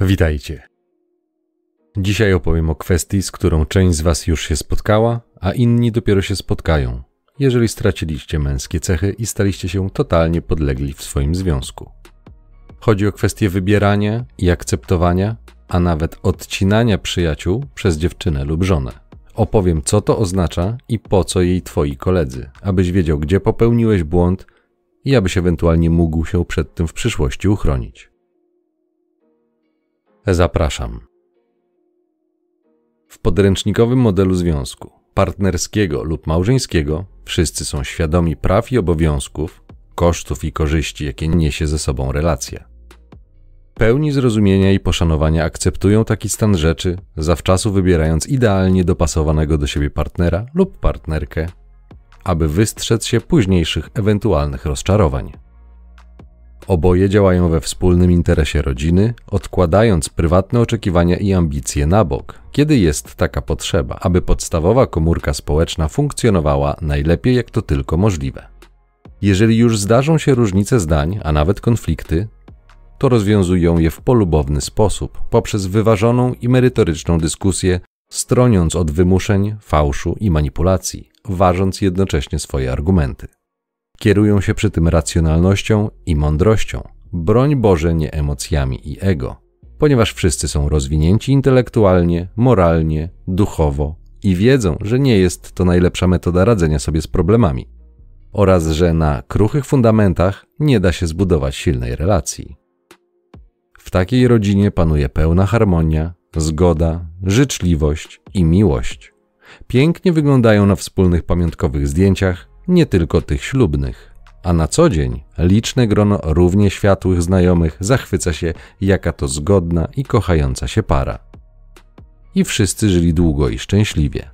Witajcie. Dzisiaj opowiem o kwestii, z którą część z Was już się spotkała, a inni dopiero się spotkają, jeżeli straciliście męskie cechy i staliście się totalnie podlegli w swoim związku. Chodzi o kwestię wybierania i akceptowania, a nawet odcinania przyjaciół przez dziewczynę lub żonę. Opowiem, co to oznacza i po co jej twoi koledzy, abyś wiedział, gdzie popełniłeś błąd i abyś ewentualnie mógł się przed tym w przyszłości uchronić. Zapraszam. W podręcznikowym modelu związku, partnerskiego lub małżeńskiego, wszyscy są świadomi praw i obowiązków, kosztów i korzyści, jakie niesie ze sobą relacja. Pełni zrozumienia i poszanowania akceptują taki stan rzeczy, zawczasu wybierając idealnie dopasowanego do siebie partnera lub partnerkę, aby wystrzec się późniejszych ewentualnych rozczarowań. Oboje działają we wspólnym interesie rodziny, odkładając prywatne oczekiwania i ambicje na bok, kiedy jest taka potrzeba, aby podstawowa komórka społeczna funkcjonowała najlepiej jak to tylko możliwe. Jeżeli już zdarzą się różnice zdań, a nawet konflikty, to rozwiązują je w polubowny sposób, poprzez wyważoną i merytoryczną dyskusję, stroniąc od wymuszeń, fałszu i manipulacji, ważąc jednocześnie swoje argumenty. Kierują się przy tym racjonalnością i mądrością, broń Boże nie emocjami i ego, ponieważ wszyscy są rozwinięci intelektualnie, moralnie, duchowo i wiedzą, że nie jest to najlepsza metoda radzenia sobie z problemami oraz że na kruchych fundamentach nie da się zbudować silnej relacji. W takiej rodzinie panuje pełna harmonia, zgoda, życzliwość i miłość. Pięknie wyglądają na wspólnych pamiątkowych zdjęciach, nie tylko tych ślubnych. A na co dzień liczne grono równie światłych znajomych zachwyca się, jaka to zgodna i kochająca się para. I wszyscy żyli długo i szczęśliwie.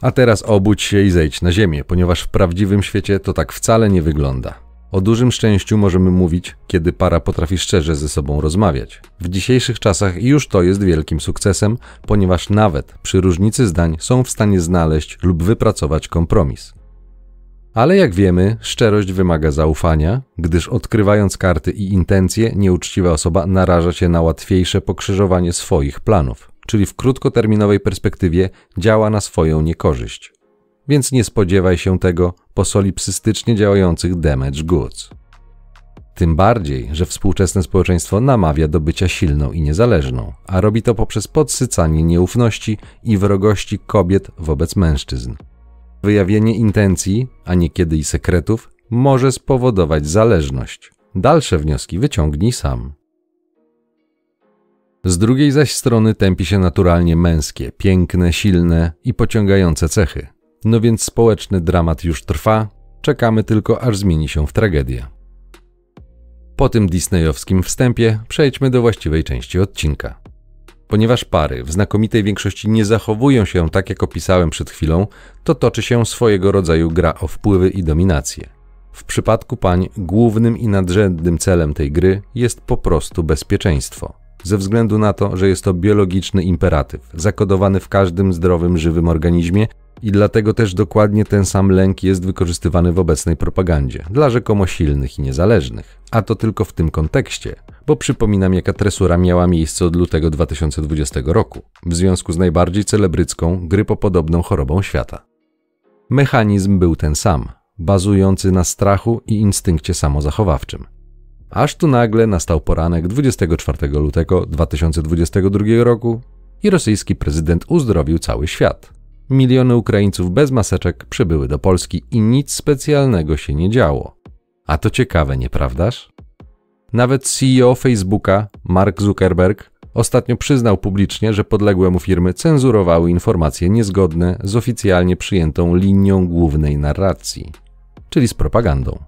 A teraz obudź się i zejdź na ziemię, ponieważ w prawdziwym świecie to tak wcale nie wygląda. O dużym szczęściu możemy mówić, kiedy para potrafi szczerze ze sobą rozmawiać. W dzisiejszych czasach już to jest wielkim sukcesem, ponieważ nawet przy różnicy zdań są w stanie znaleźć lub wypracować kompromis. Ale jak wiemy, szczerość wymaga zaufania, gdyż odkrywając karty i intencje, nieuczciwa osoba naraża się na łatwiejsze pokrzyżowanie swoich planów, czyli w krótkoterminowej perspektywie działa na swoją niekorzyść więc nie spodziewaj się tego po solipsystycznie działających damage goods. Tym bardziej, że współczesne społeczeństwo namawia do bycia silną i niezależną, a robi to poprzez podsycanie nieufności i wrogości kobiet wobec mężczyzn. Wyjawienie intencji, a niekiedy i sekretów, może spowodować zależność. Dalsze wnioski wyciągnij sam. Z drugiej zaś strony tępi się naturalnie męskie, piękne, silne i pociągające cechy. No więc społeczny dramat już trwa, czekamy tylko aż zmieni się w tragedię. Po tym disneyowskim wstępie przejdźmy do właściwej części odcinka. Ponieważ pary w znakomitej większości nie zachowują się tak, jak opisałem przed chwilą, to toczy się swojego rodzaju gra o wpływy i dominację. W przypadku pań głównym i nadrzędnym celem tej gry jest po prostu bezpieczeństwo. Ze względu na to, że jest to biologiczny imperatyw, zakodowany w każdym zdrowym, żywym organizmie i dlatego też dokładnie ten sam lęk jest wykorzystywany w obecnej propagandzie dla rzekomo silnych i niezależnych. A to tylko w tym kontekście, bo przypominam, jaka tresura miała miejsce od lutego 2020 roku w związku z najbardziej celebrycką, grypopodobną chorobą świata. Mechanizm był ten sam, bazujący na strachu i instynkcie samozachowawczym. Aż tu nagle nastał poranek 24 lutego 2022 roku i rosyjski prezydent uzdrowił cały świat. Miliony Ukraińców bez maseczek przybyły do Polski i nic specjalnego się nie działo. A to ciekawe, nieprawdaż? Nawet CEO Facebooka, Mark Zuckerberg, ostatnio przyznał publicznie, że podległe mu firmy cenzurowały informacje niezgodne z oficjalnie przyjętą linią głównej narracji, czyli z propagandą.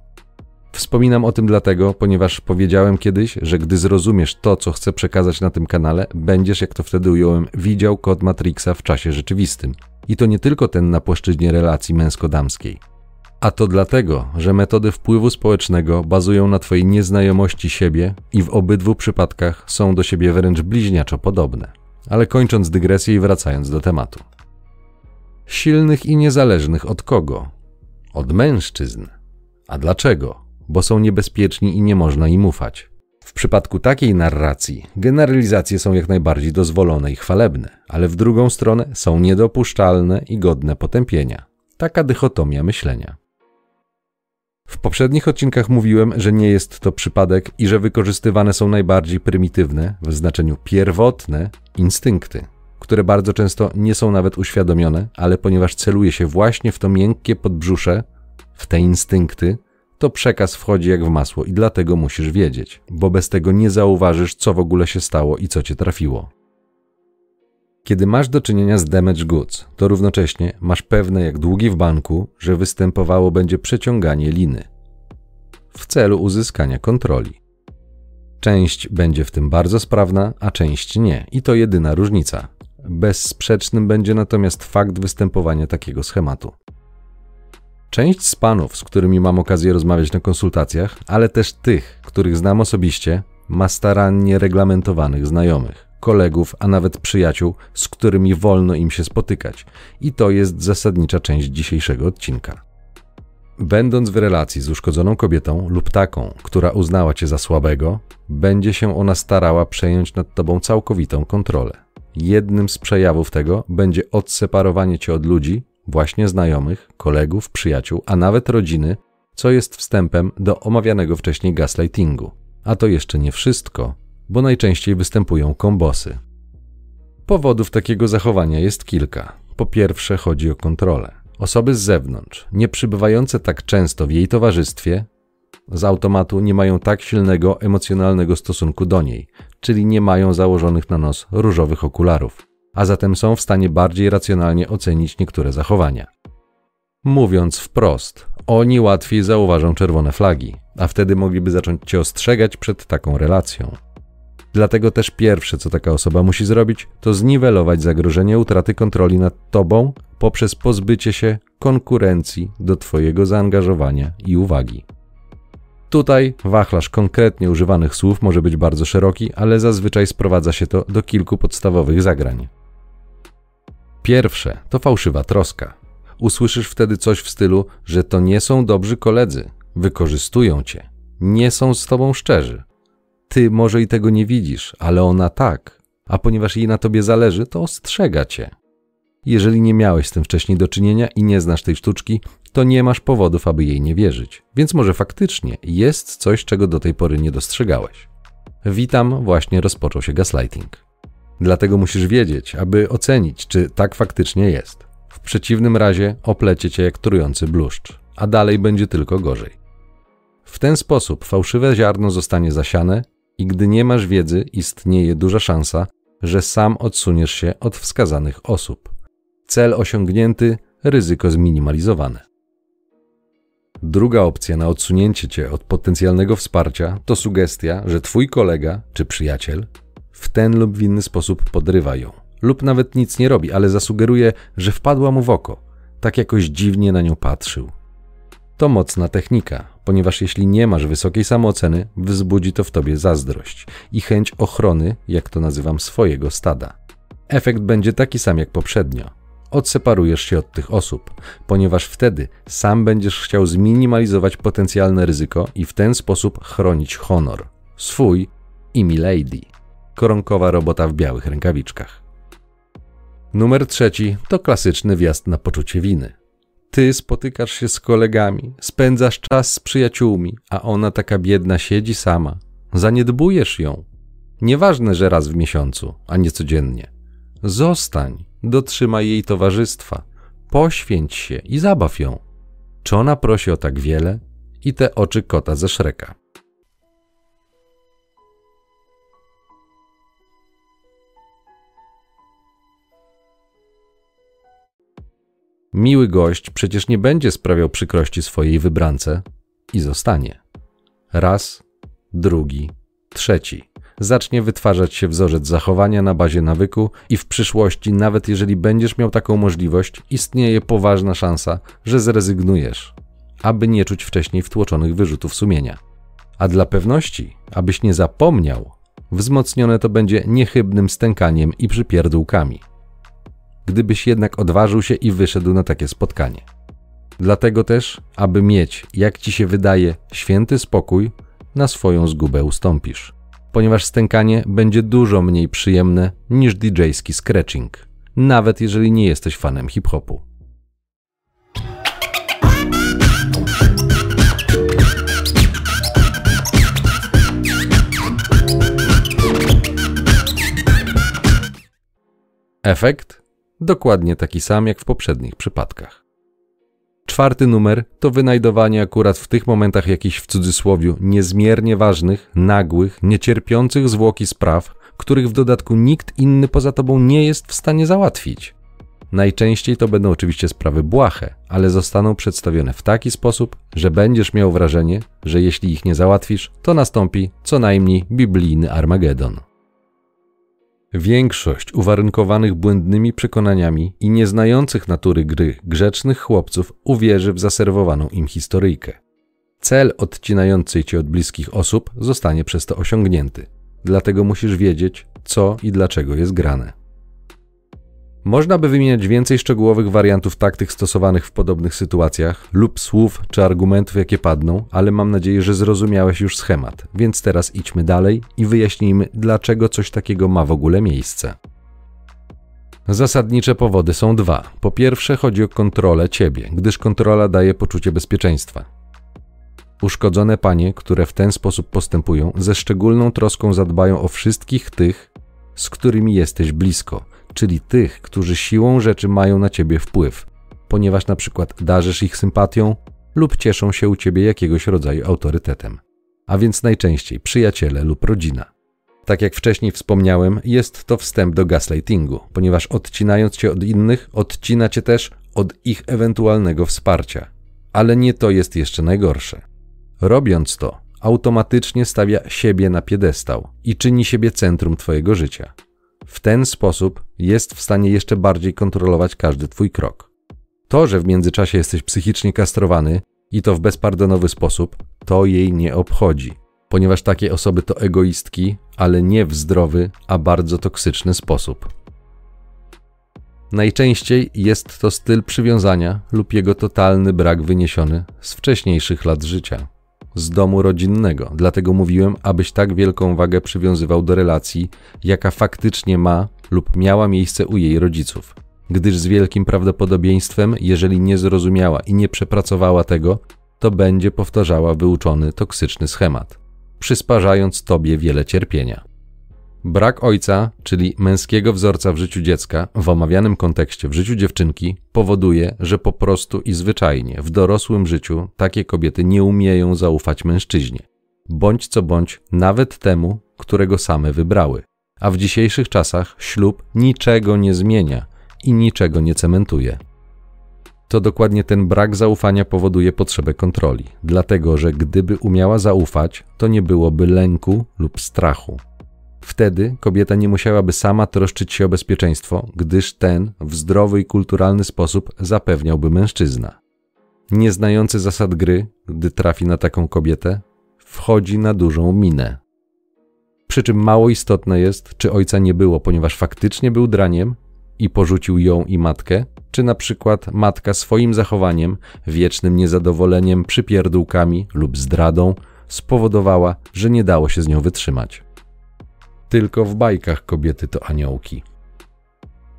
Wspominam o tym dlatego, ponieważ powiedziałem kiedyś, że gdy zrozumiesz to, co chcę przekazać na tym kanale, będziesz, jak to wtedy ująłem, widział kod Matrixa w czasie rzeczywistym. I to nie tylko ten na płaszczyźnie relacji męsko-damskiej. A to dlatego, że metody wpływu społecznego bazują na Twojej nieznajomości siebie i w obydwu przypadkach są do siebie wręcz bliźniaczo podobne. Ale kończąc dygresję i wracając do tematu. Silnych i niezależnych od kogo? Od mężczyzn. A dlaczego? Bo są niebezpieczni i nie można im ufać. W przypadku takiej narracji generalizacje są jak najbardziej dozwolone i chwalebne, ale w drugą stronę są niedopuszczalne i godne potępienia. Taka dychotomia myślenia. W poprzednich odcinkach mówiłem, że nie jest to przypadek i że wykorzystywane są najbardziej prymitywne, w znaczeniu pierwotne, instynkty, które bardzo często nie są nawet uświadomione, ale ponieważ celuje się właśnie w to miękkie podbrzusze, w te instynkty, to przekaz wchodzi jak w masło i dlatego musisz wiedzieć, bo bez tego nie zauważysz, co w ogóle się stało i co cię trafiło. Kiedy masz do czynienia z damage goods, to równocześnie masz pewne jak długi w banku, że występowało będzie przeciąganie liny w celu uzyskania kontroli. Część będzie w tym bardzo sprawna, a część nie, i to jedyna różnica. Bezsprzecznym będzie natomiast fakt występowania takiego schematu. Część z panów, z którymi mam okazję rozmawiać na konsultacjach, ale też tych, których znam osobiście, ma starannie reglamentowanych znajomych, kolegów, a nawet przyjaciół, z którymi wolno im się spotykać. I to jest zasadnicza część dzisiejszego odcinka. Będąc w relacji z uszkodzoną kobietą lub taką, która uznała cię za słabego, będzie się ona starała przejąć nad tobą całkowitą kontrolę. Jednym z przejawów tego będzie odseparowanie cię od ludzi, właśnie znajomych, kolegów, przyjaciół, a nawet rodziny, co jest wstępem do omawianego wcześniej gaslightingu. A to jeszcze nie wszystko, bo najczęściej występują kombosy. Powodów takiego zachowania jest kilka. Po pierwsze, chodzi o kontrolę. Osoby z zewnątrz, nie przybywające tak często w jej towarzystwie, z automatu nie mają tak silnego emocjonalnego stosunku do niej, czyli nie mają założonych na nos różowych okularów a zatem są w stanie bardziej racjonalnie ocenić niektóre zachowania. Mówiąc wprost, oni łatwiej zauważą czerwone flagi, a wtedy mogliby zacząć cię ostrzegać przed taką relacją. Dlatego też pierwsze, co taka osoba musi zrobić, to zniwelować zagrożenie utraty kontroli nad tobą poprzez pozbycie się konkurencji do twojego zaangażowania i uwagi. Tutaj wachlarz konkretnie używanych słów może być bardzo szeroki, ale zazwyczaj sprowadza się to do kilku podstawowych zagrań. Pierwsze to fałszywa troska. Usłyszysz wtedy coś w stylu, że to nie są dobrzy koledzy, wykorzystują cię, nie są z tobą szczerzy. Ty może i tego nie widzisz, ale ona tak, a ponieważ jej na tobie zależy, to ostrzega cię. Jeżeli nie miałeś z tym wcześniej do czynienia i nie znasz tej sztuczki, to nie masz powodów, aby jej nie wierzyć. Więc może faktycznie jest coś, czego do tej pory nie dostrzegałeś. Witam, właśnie rozpoczął się gaslighting. Dlatego musisz wiedzieć, aby ocenić, czy tak faktycznie jest. W przeciwnym razie oplecie cię jak trujący bluszcz, a dalej będzie tylko gorzej. W ten sposób fałszywe ziarno zostanie zasiane i gdy nie masz wiedzy, istnieje duża szansa, że sam odsuniesz się od wskazanych osób. Cel osiągnięty, ryzyko zminimalizowane. Druga opcja na odsunięcie cię od potencjalnego wsparcia to sugestia, że twój kolega czy przyjaciel w ten lub w inny sposób podrywa ją. Lub nawet nic nie robi, ale zasugeruje, że wpadła mu w oko. Tak jakoś dziwnie na nią patrzył. To mocna technika, ponieważ jeśli nie masz wysokiej samooceny, wzbudzi to w tobie zazdrość i chęć ochrony, jak to nazywam, swojego stada. Efekt będzie taki sam jak poprzednio. Odseparujesz się od tych osób, ponieważ wtedy sam będziesz chciał zminimalizować potencjalne ryzyko i w ten sposób chronić honor swój i milady koronkowa robota w białych rękawiczkach. Numer trzeci to klasyczny wjazd na poczucie winy. Ty spotykasz się z kolegami, spędzasz czas z przyjaciółmi, a ona taka biedna siedzi sama. Zaniedbujesz ją. Nieważne, że raz w miesiącu, a nie codziennie. Zostań, dotrzymaj jej towarzystwa, poświęć się i zabaw ją. Czy ona prosi o tak wiele? I te oczy kota ze szreka. Miły gość przecież nie będzie sprawiał przykrości swojej wybrance i zostanie. Raz, drugi, trzeci. Zacznie wytwarzać się wzorzec zachowania na bazie nawyku i w przyszłości, nawet jeżeli będziesz miał taką możliwość, istnieje poważna szansa, że zrezygnujesz, aby nie czuć wcześniej wtłoczonych wyrzutów sumienia. A dla pewności, abyś nie zapomniał, wzmocnione to będzie niechybnym stękaniem i przypierdółkami gdybyś jednak odważył się i wyszedł na takie spotkanie. Dlatego też, aby mieć, jak ci się wydaje, święty spokój, na swoją zgubę ustąpisz. ponieważ stękanie będzie dużo mniej przyjemne niż DJ-ski scratching, nawet jeżeli nie jesteś fanem hip-hopu. Efekt? Dokładnie taki sam jak w poprzednich przypadkach. Czwarty numer to wynajdowanie akurat w tych momentach jakichś w cudzysłowiu niezmiernie ważnych, nagłych, niecierpiących zwłoki spraw, których w dodatku nikt inny poza tobą nie jest w stanie załatwić. Najczęściej to będą oczywiście sprawy błahe, ale zostaną przedstawione w taki sposób, że będziesz miał wrażenie, że jeśli ich nie załatwisz, to nastąpi co najmniej biblijny Armagedon. Większość uwarunkowanych błędnymi przekonaniami i nieznających natury gry grzecznych chłopców uwierzy w zaserwowaną im historyjkę. Cel odcinający cię od bliskich osób zostanie przez to osiągnięty, dlatego musisz wiedzieć, co i dlaczego jest grane. Można by wymieniać więcej szczegółowych wariantów taktyk stosowanych w podobnych sytuacjach lub słów czy argumentów, jakie padną, ale mam nadzieję, że zrozumiałeś już schemat. Więc teraz idźmy dalej i wyjaśnijmy, dlaczego coś takiego ma w ogóle miejsce. Zasadnicze powody są dwa. Po pierwsze, chodzi o kontrolę ciebie, gdyż kontrola daje poczucie bezpieczeństwa. Uszkodzone panie, które w ten sposób postępują, ze szczególną troską zadbają o wszystkich tych, z którymi jesteś blisko czyli tych, którzy siłą rzeczy mają na ciebie wpływ, ponieważ na przykład darzysz ich sympatią lub cieszą się u ciebie jakiegoś rodzaju autorytetem. A więc najczęściej przyjaciele lub rodzina. Tak jak wcześniej wspomniałem, jest to wstęp do gaslightingu, ponieważ odcinając cię od innych, odcina cię też od ich ewentualnego wsparcia. Ale nie to jest jeszcze najgorsze. Robiąc to, automatycznie stawia siebie na piedestał i czyni siebie centrum twojego życia. W ten sposób jest w stanie jeszcze bardziej kontrolować każdy twój krok. To, że w międzyczasie jesteś psychicznie kastrowany i to w bezpardonowy sposób, to jej nie obchodzi, ponieważ takie osoby to egoistki, ale nie w zdrowy, a bardzo toksyczny sposób. Najczęściej jest to styl przywiązania lub jego totalny brak wyniesiony z wcześniejszych lat życia z domu rodzinnego. Dlatego mówiłem, abyś tak wielką wagę przywiązywał do relacji, jaka faktycznie ma lub miała miejsce u jej rodziców. Gdyż z wielkim prawdopodobieństwem, jeżeli nie zrozumiała i nie przepracowała tego, to będzie powtarzała wyuczony toksyczny schemat, przysparzając tobie wiele cierpienia. Brak ojca, czyli męskiego wzorca w życiu dziecka, w omawianym kontekście w życiu dziewczynki, powoduje, że po prostu i zwyczajnie w dorosłym życiu takie kobiety nie umieją zaufać mężczyźnie. Bądź co bądź nawet temu, którego same wybrały. A w dzisiejszych czasach ślub niczego nie zmienia i niczego nie cementuje. To dokładnie ten brak zaufania powoduje potrzebę kontroli, dlatego że gdyby umiała zaufać, to nie byłoby lęku lub strachu. Wtedy kobieta nie musiałaby sama troszczyć się o bezpieczeństwo, gdyż ten w zdrowy i kulturalny sposób zapewniałby mężczyzna. Nieznający zasad gry, gdy trafi na taką kobietę, wchodzi na dużą minę. Przy czym mało istotne jest, czy ojca nie było, ponieważ faktycznie był draniem i porzucił ją i matkę, czy na przykład matka swoim zachowaniem, wiecznym niezadowoleniem, przypierdółkami lub zdradą spowodowała, że nie dało się z nią wytrzymać. Tylko w bajkach kobiety to aniołki.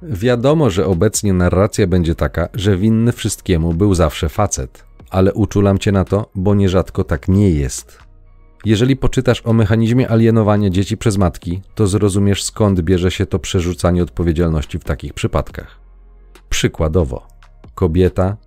Wiadomo, że obecnie narracja będzie taka, że winny wszystkiemu był zawsze facet, ale uczulam cię na to, bo nierzadko tak nie jest. Jeżeli poczytasz o mechanizmie alienowania dzieci przez matki, to zrozumiesz skąd bierze się to przerzucanie odpowiedzialności w takich przypadkach. Przykładowo, kobieta,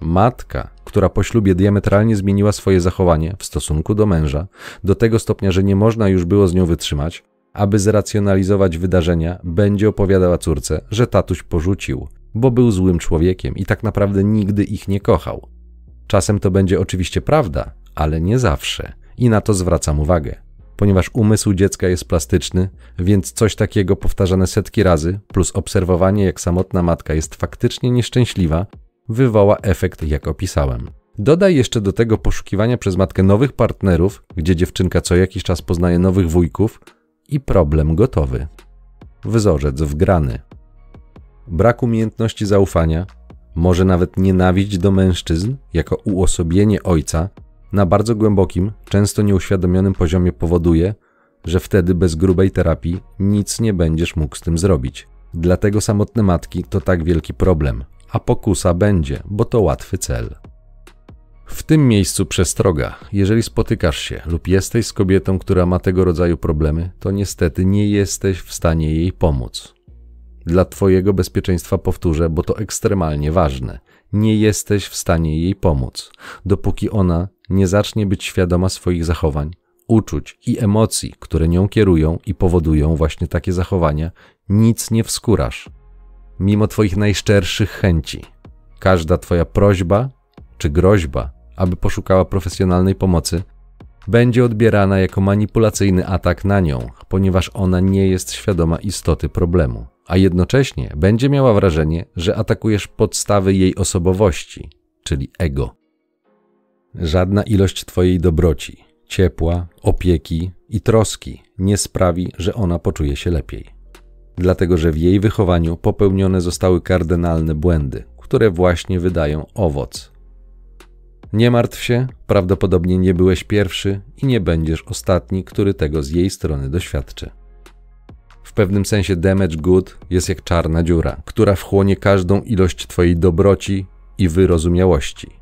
matka, która po ślubie diametralnie zmieniła swoje zachowanie w stosunku do męża, do tego stopnia, że nie można już było z nią wytrzymać, aby zracjonalizować wydarzenia, będzie opowiadała córce, że tatuś porzucił, bo był złym człowiekiem i tak naprawdę nigdy ich nie kochał. Czasem to będzie oczywiście prawda, ale nie zawsze i na to zwracam uwagę. Ponieważ umysł dziecka jest plastyczny, więc coś takiego powtarzane setki razy, plus obserwowanie, jak samotna matka jest faktycznie nieszczęśliwa, wywoła efekt, jak opisałem. Dodaj jeszcze do tego poszukiwania przez matkę nowych partnerów, gdzie dziewczynka co jakiś czas poznaje nowych wujków, i problem gotowy. Wzorzec wgrany. Brak umiejętności zaufania, może nawet nienawiść do mężczyzn jako uosobienie ojca na bardzo głębokim, często nieuświadomionym poziomie powoduje, że wtedy bez grubej terapii nic nie będziesz mógł z tym zrobić. Dlatego samotne matki to tak wielki problem, a pokusa będzie, bo to łatwy cel. W tym miejscu przestroga. Jeżeli spotykasz się lub jesteś z kobietą, która ma tego rodzaju problemy, to niestety nie jesteś w stanie jej pomóc. Dla Twojego bezpieczeństwa powtórzę, bo to ekstremalnie ważne. Nie jesteś w stanie jej pomóc, dopóki ona nie zacznie być świadoma swoich zachowań, uczuć i emocji, które nią kierują i powodują właśnie takie zachowania, nic nie wskurasz. Mimo Twoich najszczerszych chęci, każda Twoja prośba czy groźba, aby poszukała profesjonalnej pomocy, będzie odbierana jako manipulacyjny atak na nią, ponieważ ona nie jest świadoma istoty problemu, a jednocześnie będzie miała wrażenie, że atakujesz podstawy jej osobowości, czyli ego. Żadna ilość Twojej dobroci, ciepła, opieki i troski nie sprawi, że ona poczuje się lepiej. Dlatego, że w jej wychowaniu popełnione zostały kardynalne błędy, które właśnie wydają owoc. Nie martw się, prawdopodobnie nie byłeś pierwszy i nie będziesz ostatni, który tego z jej strony doświadczy. W pewnym sensie damage good jest jak czarna dziura, która wchłonie każdą ilość Twojej dobroci i wyrozumiałości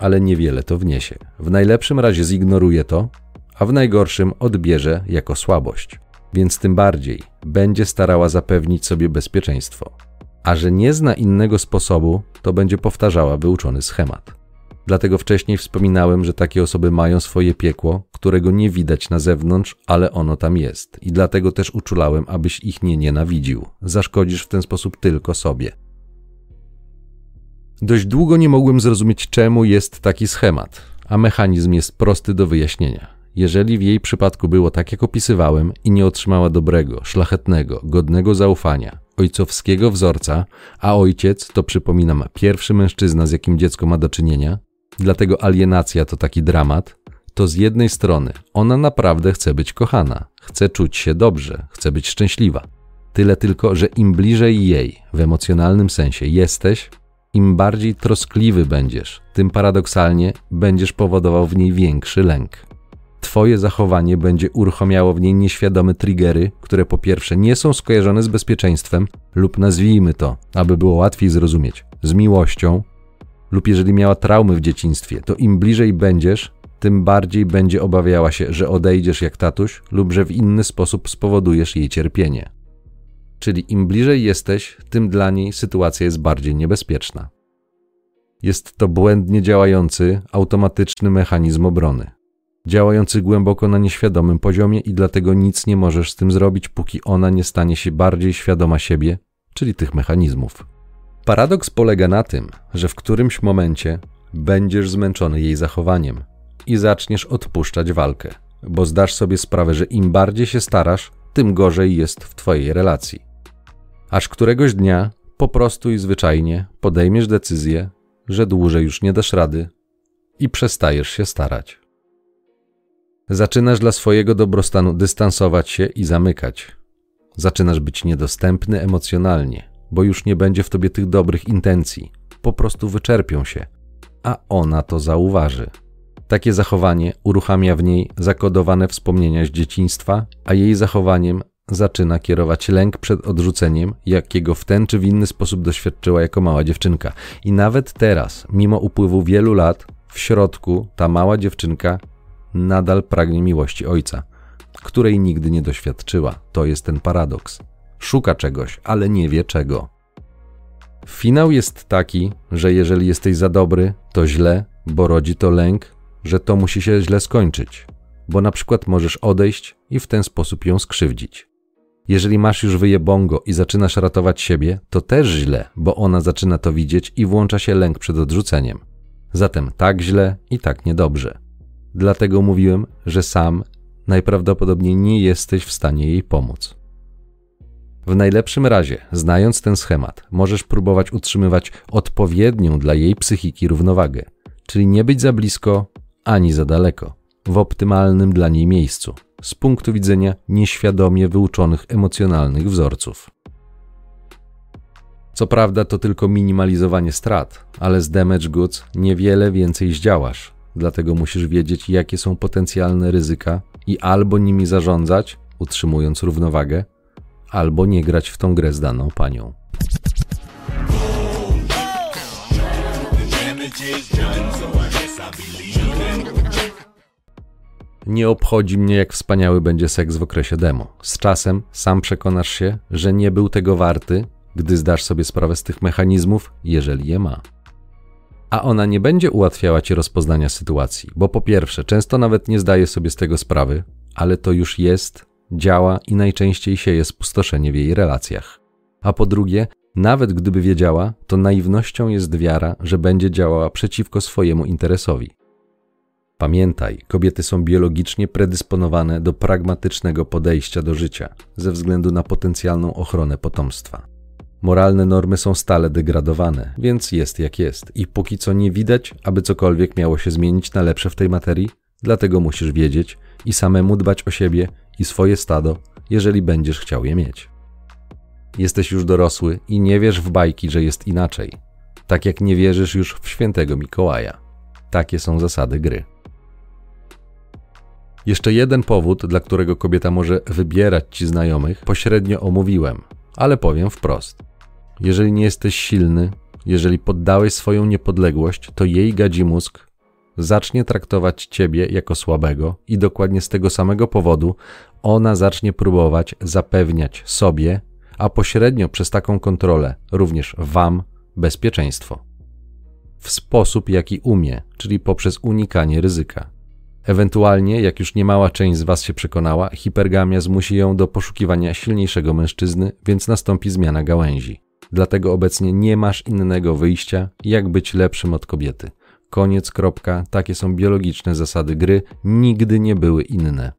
ale niewiele to wniesie. W najlepszym razie zignoruje to, a w najgorszym odbierze jako słabość, więc tym bardziej będzie starała zapewnić sobie bezpieczeństwo. A że nie zna innego sposobu, to będzie powtarzała wyuczony schemat. Dlatego wcześniej wspominałem, że takie osoby mają swoje piekło, którego nie widać na zewnątrz, ale ono tam jest. I dlatego też uczulałem, abyś ich nie nienawidził. Zaszkodzisz w ten sposób tylko sobie. Dość długo nie mogłem zrozumieć, czemu jest taki schemat, a mechanizm jest prosty do wyjaśnienia. Jeżeli w jej przypadku było tak, jak opisywałem, i nie otrzymała dobrego, szlachetnego, godnego zaufania, ojcowskiego wzorca, a ojciec to przypominam pierwszy mężczyzna, z jakim dziecko ma do czynienia, dlatego alienacja to taki dramat, to z jednej strony ona naprawdę chce być kochana, chce czuć się dobrze, chce być szczęśliwa. Tyle tylko, że im bliżej jej w emocjonalnym sensie jesteś, im bardziej troskliwy będziesz, tym paradoksalnie będziesz powodował w niej większy lęk. Twoje zachowanie będzie uruchamiało w niej nieświadome triggery, które po pierwsze nie są skojarzone z bezpieczeństwem, lub nazwijmy to, aby było łatwiej zrozumieć, z miłością, lub jeżeli miała traumy w dzieciństwie, to im bliżej będziesz, tym bardziej będzie obawiała się, że odejdziesz jak tatuś, lub że w inny sposób spowodujesz jej cierpienie. Czyli im bliżej jesteś, tym dla niej sytuacja jest bardziej niebezpieczna. Jest to błędnie działający, automatyczny mechanizm obrony. Działający głęboko na nieświadomym poziomie i dlatego nic nie możesz z tym zrobić, póki ona nie stanie się bardziej świadoma siebie, czyli tych mechanizmów. Paradoks polega na tym, że w którymś momencie będziesz zmęczony jej zachowaniem i zaczniesz odpuszczać walkę, bo zdasz sobie sprawę, że im bardziej się starasz, tym gorzej jest w Twojej relacji aż któregoś dnia po prostu i zwyczajnie podejmiesz decyzję, że dłużej już nie dasz rady i przestajesz się starać. Zaczynasz dla swojego dobrostanu dystansować się i zamykać. Zaczynasz być niedostępny emocjonalnie, bo już nie będzie w tobie tych dobrych intencji, po prostu wyczerpią się, a ona to zauważy. Takie zachowanie uruchamia w niej zakodowane wspomnienia z dzieciństwa, a jej zachowaniem zaczyna kierować lęk przed odrzuceniem, jakiego w ten czy w inny sposób doświadczyła jako mała dziewczynka. I nawet teraz, mimo upływu wielu lat, w środku ta mała dziewczynka nadal pragnie miłości ojca, której nigdy nie doświadczyła. To jest ten paradoks. Szuka czegoś, ale nie wie czego. Finał jest taki, że jeżeli jesteś za dobry, to źle, bo rodzi to lęk, że to musi się źle skończyć, bo na przykład możesz odejść i w ten sposób ją skrzywdzić. Jeżeli masz już wyjebongo i zaczynasz ratować siebie, to też źle, bo ona zaczyna to widzieć i włącza się lęk przed odrzuceniem. Zatem tak źle i tak niedobrze. Dlatego mówiłem, że sam najprawdopodobniej nie jesteś w stanie jej pomóc. W najlepszym razie, znając ten schemat, możesz próbować utrzymywać odpowiednią dla jej psychiki równowagę, czyli nie być za blisko ani za daleko, w optymalnym dla niej miejscu z punktu widzenia nieświadomie wyuczonych emocjonalnych wzorców. Co prawda to tylko minimalizowanie strat, ale z damage goods niewiele więcej zdziałasz, dlatego musisz wiedzieć, jakie są potencjalne ryzyka i albo nimi zarządzać, utrzymując równowagę, albo nie grać w tą grę z daną panią. Nie obchodzi mnie, jak wspaniały będzie seks w okresie demo. Z czasem sam przekonasz się, że nie był tego warty, gdy zdasz sobie sprawę z tych mechanizmów, jeżeli je ma. A ona nie będzie ułatwiała ci rozpoznania sytuacji, bo po pierwsze, często nawet nie zdaje sobie z tego sprawy, ale to już jest, działa i najczęściej sieje spustoszenie w jej relacjach. A po drugie, nawet gdyby wiedziała, to naiwnością jest wiara, że będzie działała przeciwko swojemu interesowi. Pamiętaj, kobiety są biologicznie predysponowane do pragmatycznego podejścia do życia ze względu na potencjalną ochronę potomstwa. Moralne normy są stale degradowane, więc jest jak jest i póki co nie widać, aby cokolwiek miało się zmienić na lepsze w tej materii, dlatego musisz wiedzieć i samemu dbać o siebie i swoje stado, jeżeli będziesz chciał je mieć. Jesteś już dorosły i nie wierz w bajki, że jest inaczej, tak jak nie wierzysz już w świętego Mikołaja. Takie są zasady gry. Jeszcze jeden powód, dla którego kobieta może wybierać ci znajomych, pośrednio omówiłem, ale powiem wprost. Jeżeli nie jesteś silny, jeżeli poddałeś swoją niepodległość, to jej gadzi mózg zacznie traktować ciebie jako słabego i dokładnie z tego samego powodu ona zacznie próbować zapewniać sobie, a pośrednio przez taką kontrolę również wam bezpieczeństwo. W sposób, jaki umie, czyli poprzez unikanie ryzyka. Ewentualnie, jak już niemała część z Was się przekonała, hipergamia zmusi ją do poszukiwania silniejszego mężczyzny, więc nastąpi zmiana gałęzi. Dlatego obecnie nie masz innego wyjścia, jak być lepszym od kobiety. Koniec, kropka, takie są biologiczne zasady gry, nigdy nie były inne.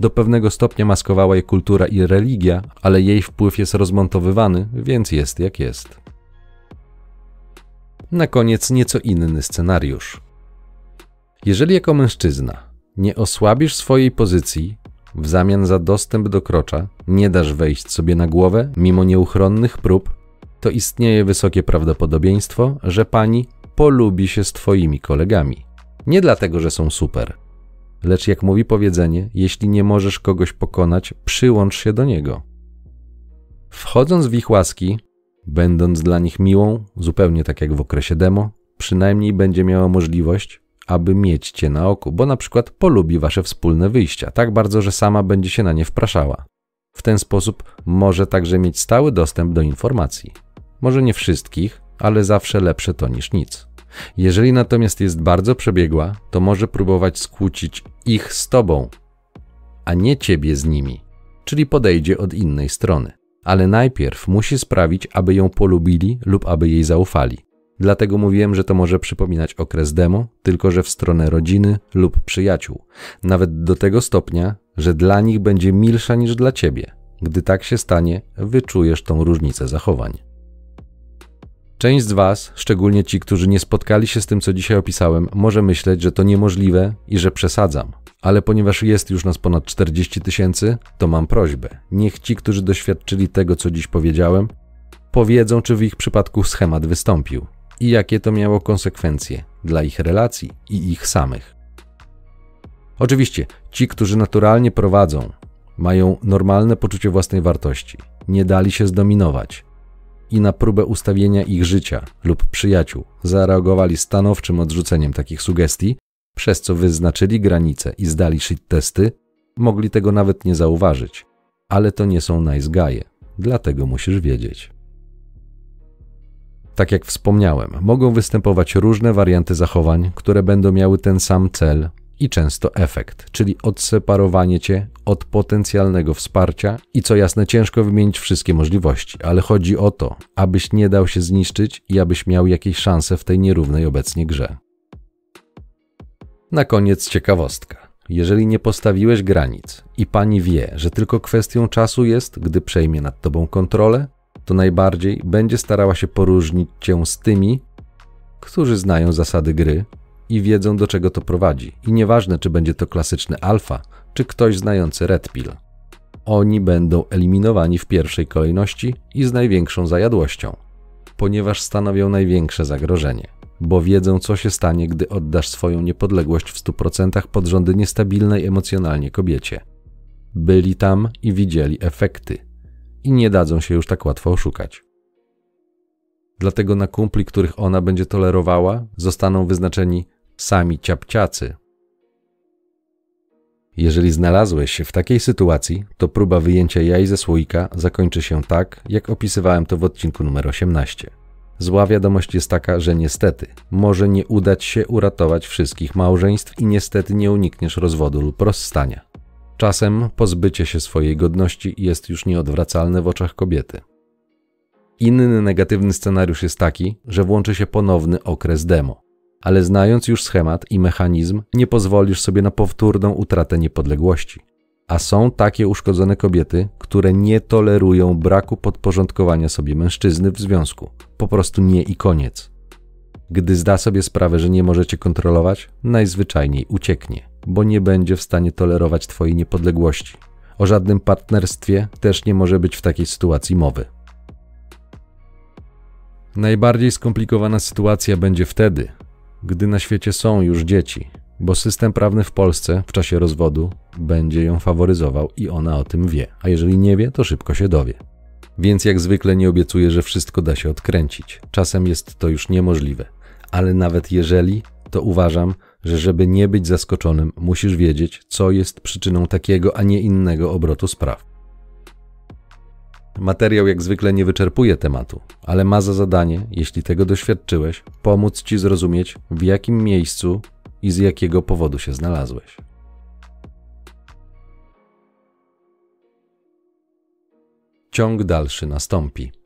Do pewnego stopnia maskowała je kultura i religia, ale jej wpływ jest rozmontowywany, więc jest jak jest. Na koniec nieco inny scenariusz. Jeżeli jako mężczyzna nie osłabisz swojej pozycji, w zamian za dostęp do krocza nie dasz wejść sobie na głowę mimo nieuchronnych prób, to istnieje wysokie prawdopodobieństwo, że pani polubi się z twoimi kolegami. Nie dlatego, że są super, lecz jak mówi powiedzenie, jeśli nie możesz kogoś pokonać, przyłącz się do niego. Wchodząc w ich łaski, będąc dla nich miłą, zupełnie tak jak w okresie demo, przynajmniej będzie miała możliwość, aby mieć cię na oku, bo na przykład polubi wasze wspólne wyjścia tak bardzo, że sama będzie się na nie wpraszała. W ten sposób może także mieć stały dostęp do informacji. Może nie wszystkich, ale zawsze lepsze to niż nic. Jeżeli natomiast jest bardzo przebiegła, to może próbować skłócić ich z tobą, a nie ciebie z nimi, czyli podejdzie od innej strony. Ale najpierw musi sprawić, aby ją polubili lub aby jej zaufali. Dlatego mówiłem, że to może przypominać okres demo, tylko że w stronę rodziny lub przyjaciół. Nawet do tego stopnia, że dla nich będzie milsza niż dla ciebie. Gdy tak się stanie, wyczujesz tą różnicę zachowań. Część z Was, szczególnie ci, którzy nie spotkali się z tym, co dzisiaj opisałem, może myśleć, że to niemożliwe i że przesadzam. Ale ponieważ jest już nas ponad 40 tysięcy, to mam prośbę. Niech ci, którzy doświadczyli tego, co dziś powiedziałem, powiedzą, czy w ich przypadku schemat wystąpił i jakie to miało konsekwencje dla ich relacji i ich samych. Oczywiście, ci, którzy naturalnie prowadzą, mają normalne poczucie własnej wartości, nie dali się zdominować i na próbę ustawienia ich życia lub przyjaciół zareagowali stanowczym odrzuceniem takich sugestii, przez co wyznaczyli granice i zdali shit testy, mogli tego nawet nie zauważyć. Ale to nie są nice guy'e, dlatego musisz wiedzieć. Tak jak wspomniałem, mogą występować różne warianty zachowań, które będą miały ten sam cel i często efekt, czyli odseparowanie cię od potencjalnego wsparcia i co jasne, ciężko wymienić wszystkie możliwości, ale chodzi o to, abyś nie dał się zniszczyć i abyś miał jakieś szanse w tej nierównej obecnie grze. Na koniec ciekawostka. Jeżeli nie postawiłeś granic i pani wie, że tylko kwestią czasu jest, gdy przejmie nad tobą kontrolę, to najbardziej będzie starała się poróżnić cię z tymi, którzy znają zasady gry i wiedzą do czego to prowadzi. I nieważne, czy będzie to klasyczny alfa, czy ktoś znający red pill. Oni będą eliminowani w pierwszej kolejności i z największą zajadłością, ponieważ stanowią największe zagrożenie, bo wiedzą, co się stanie, gdy oddasz swoją niepodległość w 100% pod rządy niestabilnej emocjonalnie kobiecie. byli tam i widzieli efekty i nie dadzą się już tak łatwo oszukać. Dlatego na kumpli, których ona będzie tolerowała, zostaną wyznaczeni sami ciapciacy. Jeżeli znalazłeś się w takiej sytuacji, to próba wyjęcia jaj ze słoika zakończy się tak, jak opisywałem to w odcinku numer 18. Zła wiadomość jest taka, że niestety może nie udać się uratować wszystkich małżeństw i niestety nie unikniesz rozwodu lub rozstania. Czasem pozbycie się swojej godności jest już nieodwracalne w oczach kobiety. Inny negatywny scenariusz jest taki, że włączy się ponowny okres demo, ale znając już schemat i mechanizm, nie pozwolisz sobie na powtórną utratę niepodległości. A są takie uszkodzone kobiety, które nie tolerują braku podporządkowania sobie mężczyzny w związku. Po prostu nie i koniec. Gdy zda sobie sprawę, że nie możecie kontrolować, najzwyczajniej ucieknie, bo nie będzie w stanie tolerować Twojej niepodległości. O żadnym partnerstwie też nie może być w takiej sytuacji mowy. Najbardziej skomplikowana sytuacja będzie wtedy, gdy na świecie są już dzieci, bo system prawny w Polsce w czasie rozwodu będzie ją faworyzował i ona o tym wie, a jeżeli nie wie, to szybko się dowie. Więc jak zwykle nie obiecuję, że wszystko da się odkręcić. Czasem jest to już niemożliwe, ale nawet jeżeli, to uważam, że żeby nie być zaskoczonym, musisz wiedzieć, co jest przyczyną takiego, a nie innego obrotu spraw. Materiał jak zwykle nie wyczerpuje tematu, ale ma za zadanie, jeśli tego doświadczyłeś, pomóc ci zrozumieć, w jakim miejscu i z jakiego powodu się znalazłeś. Ciąg dalszy nastąpi.